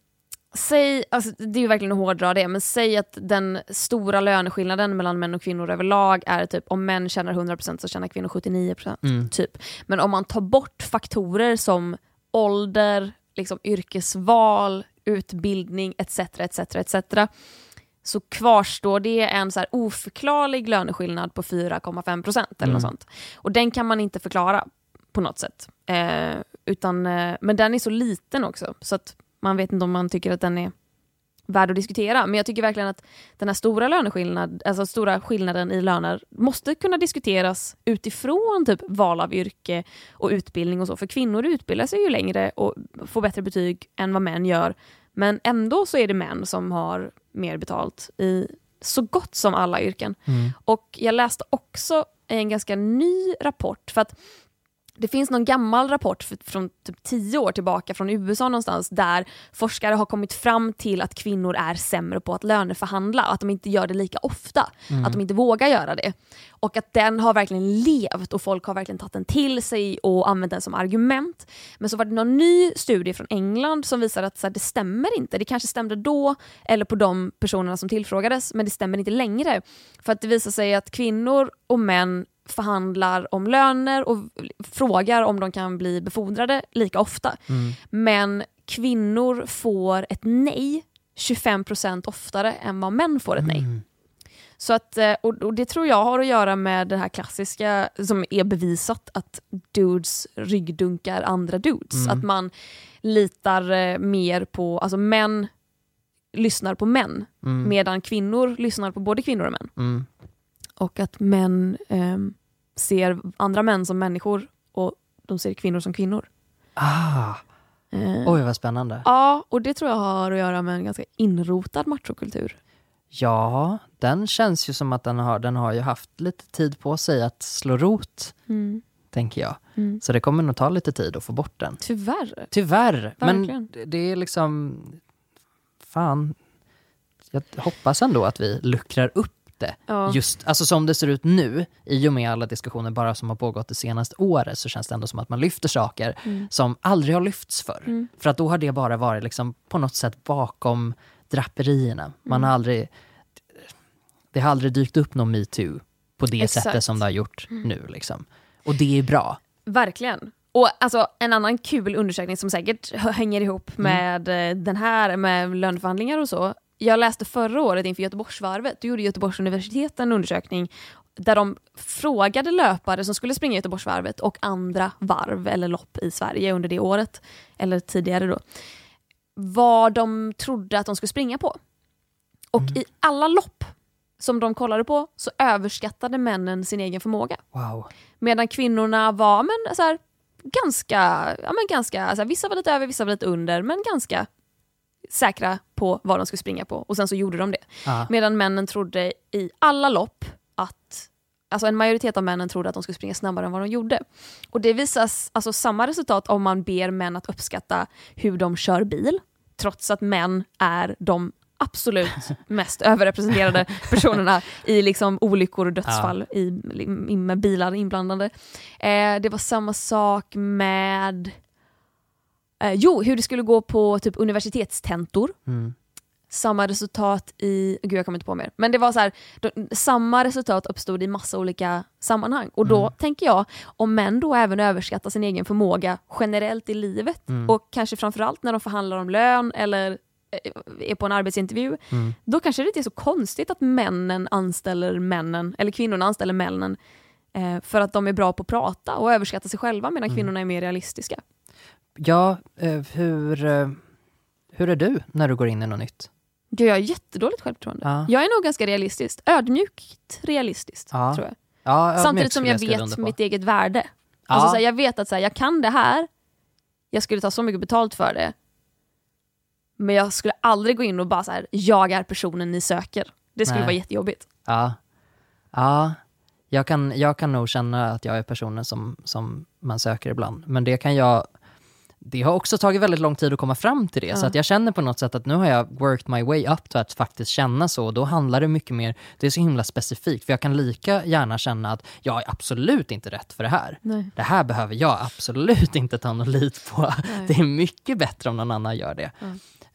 säg, alltså det är ju verkligen att hårdra det, men säg att den stora löneskillnaden mellan män och kvinnor överlag är typ om män tjänar 100% så tjänar kvinnor 79%. Mm. Typ. Men om man tar bort faktorer som ålder, liksom yrkesval, utbildning etc. etc, etc så kvarstår det en så här oförklarlig löneskillnad på 4,5% eller Mm. något sånt. Och den kan man inte förklara på något sätt. Eh, utan, eh, men den är så liten också så att man vet inte om man tycker att den är värd att diskutera. Men jag tycker verkligen att den här stora löneskillnad, alltså stora skillnaden i löner måste kunna diskuteras utifrån typ val av yrke och utbildning och så. För kvinnor utbildar sig ju längre och får bättre betyg än vad män gör. Men ändå så är det män som har mer betalt i så gott som alla yrken. Mm. Och jag läste också en ganska ny rapport, för att det finns någon gammal rapport f- från typ tio år tillbaka från USA någonstans där forskare har kommit fram till att kvinnor är sämre på att löneförhandla och att de inte gör det lika ofta. Att de inte vågar göra det. Och att den har verkligen levt och folk har verkligen tagit den till sig och använt den som argument. Men så var det någon ny studie från England som visar att så här, det stämmer inte. Det kanske stämde då eller på de personerna som tillfrågades men det stämmer inte längre. För att det visar sig att kvinnor och män förhandlar om löner och frågar om de kan bli befordrade lika ofta. Mm. Men kvinnor får ett nej 25% oftare än vad män får ett nej. Mm. Så att, eh, och, det tror jag har att göra med det här klassiska som är bevisat att dudes ryggdunkar andra dudes. Mm. Att man litar eh, mer på, alltså män lyssnar på män Mm. medan kvinnor lyssnar på både kvinnor och män. Och att män ehm, ser andra män som människor och de ser kvinnor som kvinnor. Ah, Eh, oj vad spännande. Ja, och det tror jag har att göra med en ganska inrotad machokultur. Ja, den känns ju som att den har, den har ju haft lite tid på sig att slå rot, Mm. tänker jag. Mm. Så det kommer nog ta lite tid att få bort den. Tyvärr. Tyvärr, Verkligen. men det- det är liksom... Fan. Jag hoppas ändå att vi luckrar upp det. Ja. Just, alltså som det ser ut nu, i och med alla diskussioner bara som har pågått det senaste året, så känns det ändå som att man lyfter saker Mm. som aldrig har lyfts förr. Mm. För att då har det bara varit liksom på något sätt bakom draperierna. Man Mm. har aldrig... Det har aldrig dykt upp någon metoo på det Exakt. sättet som det har gjort nu. Liksom. Och det är bra. Verkligen. Och alltså, en annan kul undersökning som säkert hänger ihop med eh, den här med löneförhandlingar och så. Jag läste förra året inför Göteborgsvarvet, då gjorde Göteborgs universitet en undersökning där de frågade löpare som skulle springa Göteborgsvarvet och andra varv eller lopp i Sverige under det året, eller tidigare då, vad de trodde att de skulle springa på. Och i alla lopp som de kollade på så överskattade männen sin egen förmåga. Wow. Medan kvinnorna var men, så här, ganska, ja, men ganska så här, vissa var lite över, vissa var lite under, men ganska säkra på vad de skulle springa på. Och sen så gjorde de det. Ja. Medan männen trodde i alla lopp att, alltså en majoritet av männen trodde att de skulle springa snabbare än vad de gjorde. Och det visas alltså samma resultat om man ber män att uppskatta hur de kör bil, trots att män är de absolut mest överrepresenterade personerna i liksom olyckor och dödsfall i, i, med bilar inblandade. Eh, det var samma sak med eh, jo, hur det skulle gå på typ universitetstentor Mm. samma resultat i, gud jag kommer inte på mer, men det var så här, då, samma resultat uppstod i massa olika sammanhang. Och då Mm. tänker jag, om män då även överskattar sin egen förmåga generellt i livet Mm. och kanske framförallt när de förhandlar om lön eller eh, är på en arbetsintervju, Mm. då kanske det inte är så konstigt att männen anställer männen, eller kvinnorna anställer männen eh, för att de är bra på att prata och överskatta sig själva medan Mm. kvinnorna är mer realistiska. Ja, eh, hur, eh, hur är du när du går in i något nytt? Gud, jag har jättedåligt självförtroende. Ja. Jag är nog ganska realistisk, ödmjukt realistiskt Ja. tror jag. Ja, Samtidigt som jag skriva vet mitt eget värde. Alltså, så här, jag vet att så här, jag kan det här, jag skulle ta så mycket betalt för det, men jag skulle aldrig gå in och bara så här, jag är personen ni söker. Det skulle Nej. vara jättejobbigt. Ja, ja jag, kan, jag kan nog känna att jag är personen som, som man söker ibland. Men det kan jag, det har också tagit väldigt lång tid att komma fram till det, så att jag känner på något sätt att nu har jag worked my way up till att faktiskt känna så, och då handlar det mycket mer, det är så himla specifikt, för jag kan lika gärna känna att jag är absolut inte rätt för det här. Nej. Det här behöver jag absolut inte ta något lit på. Det är mycket bättre om någon annan gör det.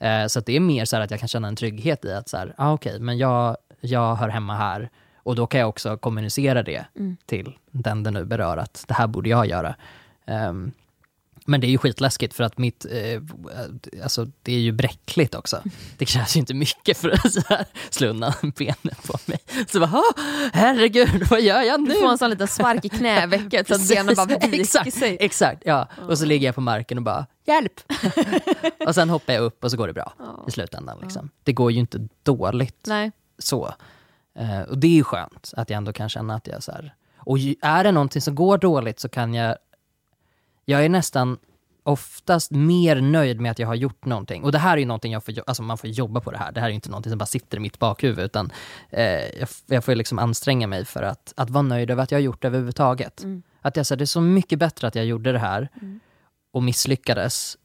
Eh, så det är mer så här att jag kan känna en trygghet i att så här, ah, okej, men jag, jag hör hemma här, och då kan jag också kommunicera det till den det nu berör, att det här borde jag göra. Ehm, men det är ju skitläskigt för att mitt, eh, alltså det är ju bräckligt också. Det krävs ju inte mycket för att så här slå undan benet på mig. Så bara, "Åh, herregud, vad gör jag nu? Du får en sån liten spark i knävecket så att benen bara viker exakt, sig. Exakt, ja. Och så ligger jag på marken och bara, hjälp! och sen hoppar jag upp och så går det bra i slutändan. Liksom. Det går ju inte dåligt Nej. så. Eh, och det är ju skönt att jag ändå kan känna att jag så här, och är det någonting som går dåligt så kan jag, jag är nästan oftast mer nöjd med att jag har gjort någonting. Och det här är ju någonting jag får, alltså man får jobba på det här. Det här är ju inte någonting som bara sitter i mitt bakhuvud, utan eh, jag, jag får liksom anstränga mig för att, att vara nöjd över att jag har gjort det överhuvudtaget. Att jag säger det är så mycket bättre att jag gjorde det här och misslyckades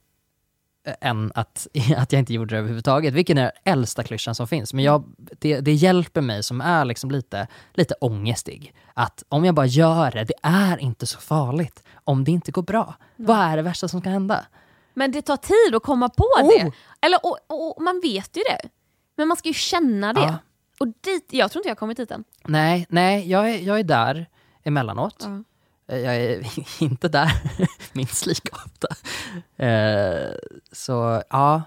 än att, att jag inte gjorde det överhuvudtaget, vilken är den äldsta klyschan som finns. Men jag, det, det hjälper mig som är liksom lite, lite ångestig, att om jag bara gör det, det är inte så farligt om det inte går bra. Vad är det värsta som kan hända? Men det tar tid att komma på Oh! det. Eller, och, och, och man vet ju det. Men man ska ju känna det. Ja. Och dit, jag tror inte jag har kommit dit än. Nej, nej jag, är, jag är där emellanåt. Ja. Eh, Jag är inte där minst lika ofta. Eh, så ja,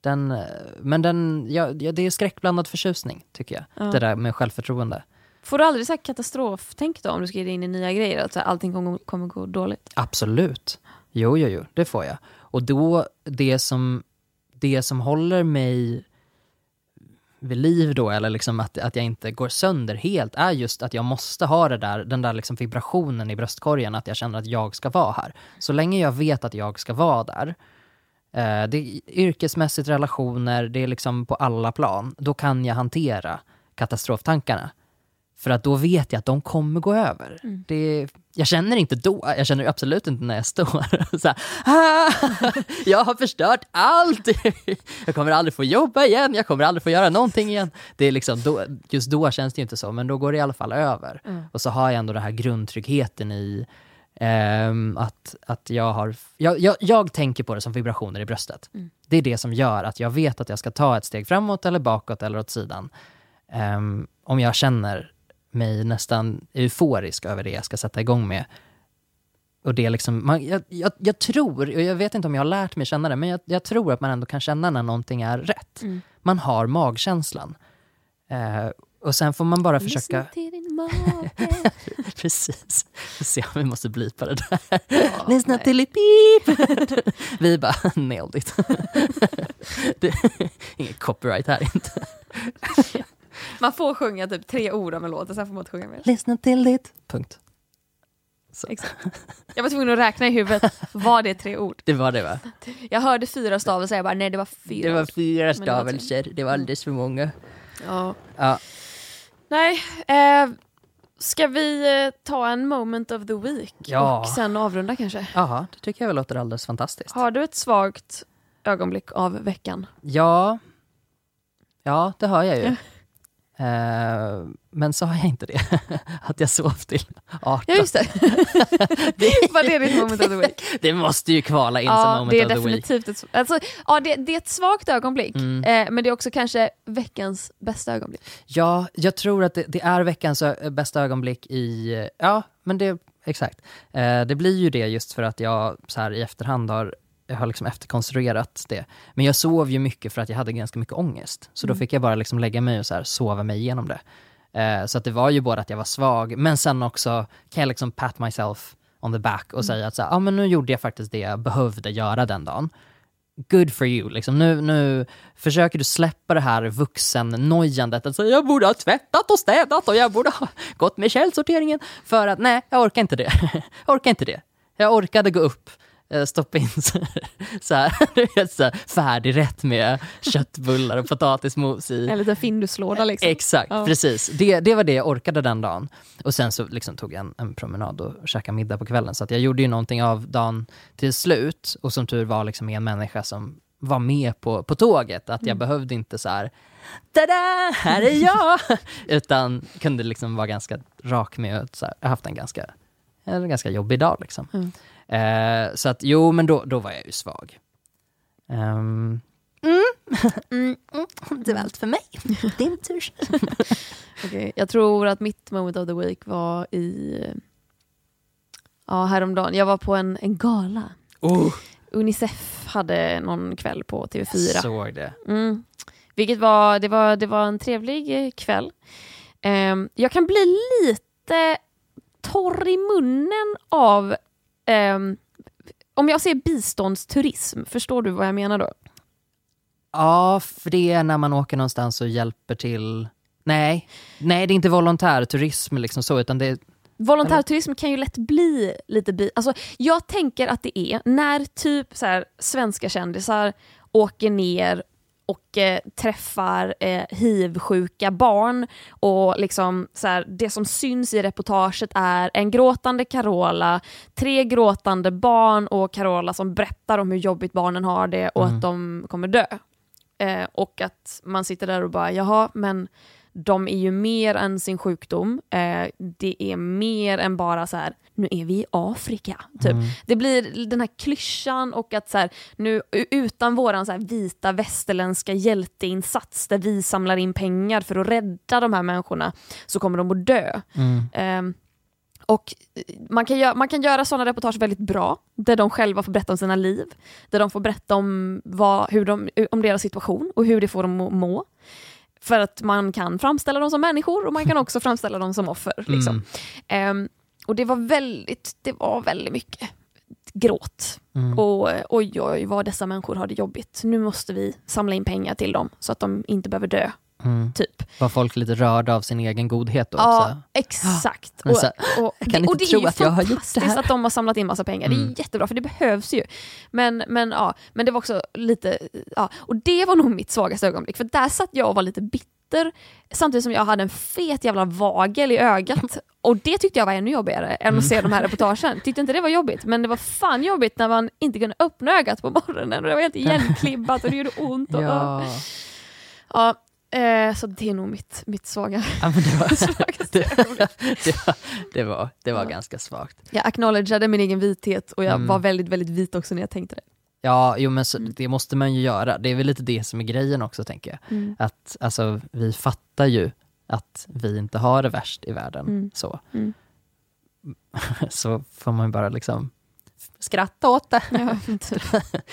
den, eh, men den, ja, ja, det är skräckblandad förtjusning tycker jag. Ja. Det där med självförtroende. Får du aldrig så här katastroftänk då om du ska ge dig in i nya grejer? Att så här, allting kommer, kommer gå dåligt? Absolut. Jo, jo, jo, det får jag. Och då, det som, det som håller mig vid liv då, eller liksom att, att jag inte går sönder helt, är just att jag måste ha det där, den där liksom vibrationen i bröstkorgen, att jag känner att jag ska vara här. Så länge jag vet att jag ska vara där, eh, det är yrkesmässigt, relationer, det är liksom på alla plan, då kan jag hantera katastroftankarna. För att då vet jag att de kommer gå över. Det, jag känner inte då, jag känner absolut inte när jag står så här, "Ah, Jag har förstört allt! Jag kommer aldrig få jobba igen, jag kommer aldrig få göra någonting igen. Det är liksom då, just då känns det ju inte så, men då går det i alla fall över. Och så har jag ändå den här grundtryggheten i ehm, att, att jag har... Jag, jag, jag tänker på det som vibrationer i bröstet. Det är det som gör att jag vet att jag ska ta ett steg framåt eller bakåt eller åt sidan. Ehm, om jag känner mig nästan euforisk över det jag ska sätta igång med. Och det är liksom, man, jag, jag, jag tror, och jag vet inte om jag har lärt mig känna det, men jag, jag tror att man ändå kan känna när någonting är rätt. Man har magkänslan. Eh, och sen får man bara försöka... Lyssna till din mage. Precis. Vi ser om vi måste blipa det där. Lyssna till i pip! Vi bara, nailed it. det, inget copyright här inte. Man får sjunga typ tre ord av en låt och sen får man inte sjunga mer. Lyssna till ditt... Punkt. Exakt. Jag var tvungen att räkna i huvudet. Var det tre ord? Det var det va? Jag hörde fyra stavelser, jag bara nej det var fyra. Det var fyra det var stavelser, det var alldeles för många. Ja. Ja, Nej, eh, ska vi eh, ta en moment of the week Ja. och sen avrunda kanske? Jaha, det tycker jag väl låter alldeles fantastiskt. Har du ett svagt ögonblick av veckan? Ja, ja det har jag ju. Eh, men så har jag inte det. Att jag sov till 18. Ja just det. Var det ditt moment of the week? Det måste ju kvala in som Ja, moment det är of the week. definitivt ett, alltså, ja, det, det är ett svagt ögonblick, Mm. eh, men det är också kanske veckans bästa ögonblick. Ja, jag tror att det, det är veckans bästa ögonblick i... Ja, men det... Exakt. Eh, det blir ju det just för att jag så här i efterhand har, jag har liksom efterkonstruerat det. Men jag sov ju mycket för att jag hade ganska mycket ångest. Så då fick jag bara liksom lägga mig och så här sova mig igenom det. Eh, så att det var ju både att jag var svag, men sen också kan jag liksom pat myself on the back och säga att så här, ah, men nu gjorde jag faktiskt det jag behövde göra den dagen good for you. Liksom. Nu, nu försöker du släppa det här vuxennojandet. Alltså, jag borde ha tvättat och städat och jag borde ha gått med källsorteringen. För att nej, jag orkar inte det. jag orkar inte det. Jag orkade gå upp stoppa in så, så här, du vet, så här, färdig rätt med köttbullar och potatismos i. En liten Finduslåda liksom. Exakt, Ja. precis. Det, det var det jag orkade den dagen. Och sen så liksom tog jag en, en promenad och käkade middag på kvällen. Så jag gjorde ju någonting av dagen till slut. Och som tur var liksom en människa som var med på, på tåget. Att jag Mm. behövde inte så här Tada, här är jag! Utan kunde liksom vara ganska rak med att så här, jag haft en ganska, en ganska jobbig dag. Liksom. Mm. Eh, så att jo, men då, då var jag ju svag. Ehm, Mm. det var allt för mig. Din tur. Okej, Jag tror att mitt moment of the week var i ja, häromdagen. Jag var på en, en gala. Oh, Unicef hade någon kväll på TV4. såg det. Mm. Vilket var, det var, det var en trevlig kväll. Ehm, jag kan bli lite torr i munnen av ehm, om jag ser biståndsturism, förstår du vad jag menar då? Ja, för det är när man åker någonstans och hjälper till... Nej, nej det är inte volontärturism liksom så, utan det är... Volontärturism kan ju lätt bli lite... Bi- alltså, jag tänker att det är när typ så här, svenska kändisar åker ner och eh, träffar eh, hiv-sjuka barn och liksom så här, det som syns i reportaget är en gråtande Carola, tre gråtande barn och Carola som berättar om hur jobbigt barnen har det och Mm. att de kommer dö. Eh, och att man sitter där och bara, jaha, men de är ju mer än sin sjukdom. Eh, det är mer än bara så här, nu är vi i Afrika. Typ. Mm. Det blir den här klyschan och att så här, nu utan våran så här vita västerländska hjälteinsats där vi samlar in pengar för att rädda de här människorna så kommer de att dö. Mm. Ehm, och eh, man kan, göra, man kan göra sådana reportage väldigt bra, där de själva får berätta om sina liv, där de får berätta om, vad, hur de, om deras situation och hur det får dem att må. För att man kan framställa dem som människor och man kan också framställa dem som offer. Liksom. Mm. Ehm, och det var väldigt, det var väldigt mycket gråt. Mm. Och oj, oj, vad dessa människor har det jobbigt. Nu måste vi samla in pengar till dem så att de inte behöver dö, Mm. typ. Var folk lite rörda av sin egen godhet då Ja, också? exakt. Men Och, så- och, jag kan det, inte det tro är ju att jag har gjort det här. att de har samlat in massa pengar. Det Mm. är jättebra, för det behövs ju. Men, men, ja, men det var också lite... Ja, och det var nog mitt svagaste ögonblick, för där satt jag och var lite bitter samtidigt som jag hade en fet jävla vagel i ögat. Och det tyckte jag var ännu jobbigare än att se de här reportagen. Tyckte inte det var jobbigt, men det var fan jobbigt när man inte kunde öppna ögat på morgonen och det var helt igenklibbat och det gjorde ont. Och, Ja. ja, eh, så det är nog mitt, mitt svaga, ja det var, ögonblick. det var, det var, det var Ja. ganska svagt. Jag acknowledgade min egen vithet och jag Mm. var väldigt, väldigt vit också när jag tänkte det. Ja, jo men så, Mm. det måste man ju göra. Det är väl lite det som är grejen också tänker jag. Mm. Att alltså, vi fattar ju att vi inte har det värst i världen. Mm. Så. Mm. så får man ju bara liksom skratta åt det. Ja, typ.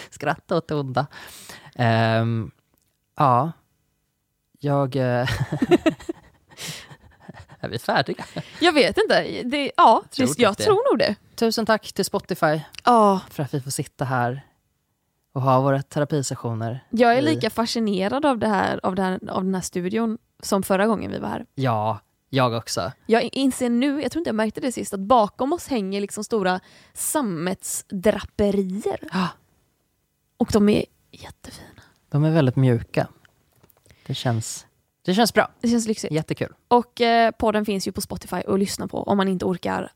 Skratta åt det onda. Ehm, ja, jag... eh, är vi färdiga? Jag vet inte. Det, ja, Tror det, typ jag det. tror nog det. Tusen tack till Spotify Ja, för att vi får sitta här och ha våra terapisessioner. jag är lika fascinerad av, det här, av, det här, av den här studion som förra gången vi var här. Ja, jag också. Jag inser nu, jag tror inte jag märkte det sist, att bakom oss hänger liksom stora sammetsdraperier. Ja. Och de är jättefina. De är väldigt mjuka. Det känns, det känns bra. Det känns lyxigt. Jättekul. Och eh, podden finns ju på Spotify att lyssna på om man inte orkar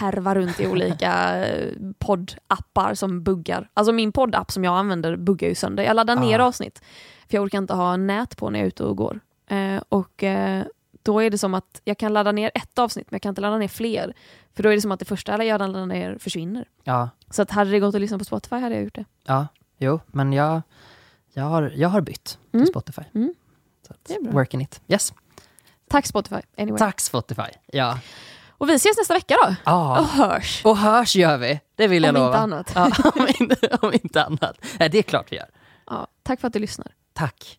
härva runt i olika eh, poddappar som buggar. Alltså min poddapp som jag använder buggar ju sönder. Jag laddar ner Ah. avsnitt för jag orkar inte ha nät på när jag är ute och går. Eh, och eh, då är det som att jag kan ladda ner ett avsnitt men jag kan inte ladda ner fler. För då är det som att det första jag laddar ner försvinner. Ja, Så att hade det gått att lyssna på Spotify hade jag gjort det. ja, jo, men jag, jag, har, jag har bytt till Mm. Spotify. Mm. Så. Working it. Yes. Tack Spotify. Anyway. Tack Spotify. Ja. Och vi ses nästa vecka då. ja. Och hörs. Och hörs gör vi. Det vill jag Om lova. inte annat. Ja, om, inte, om inte annat. Nej, det är klart vi gör. Ja, tack för att du lyssnar. Tack.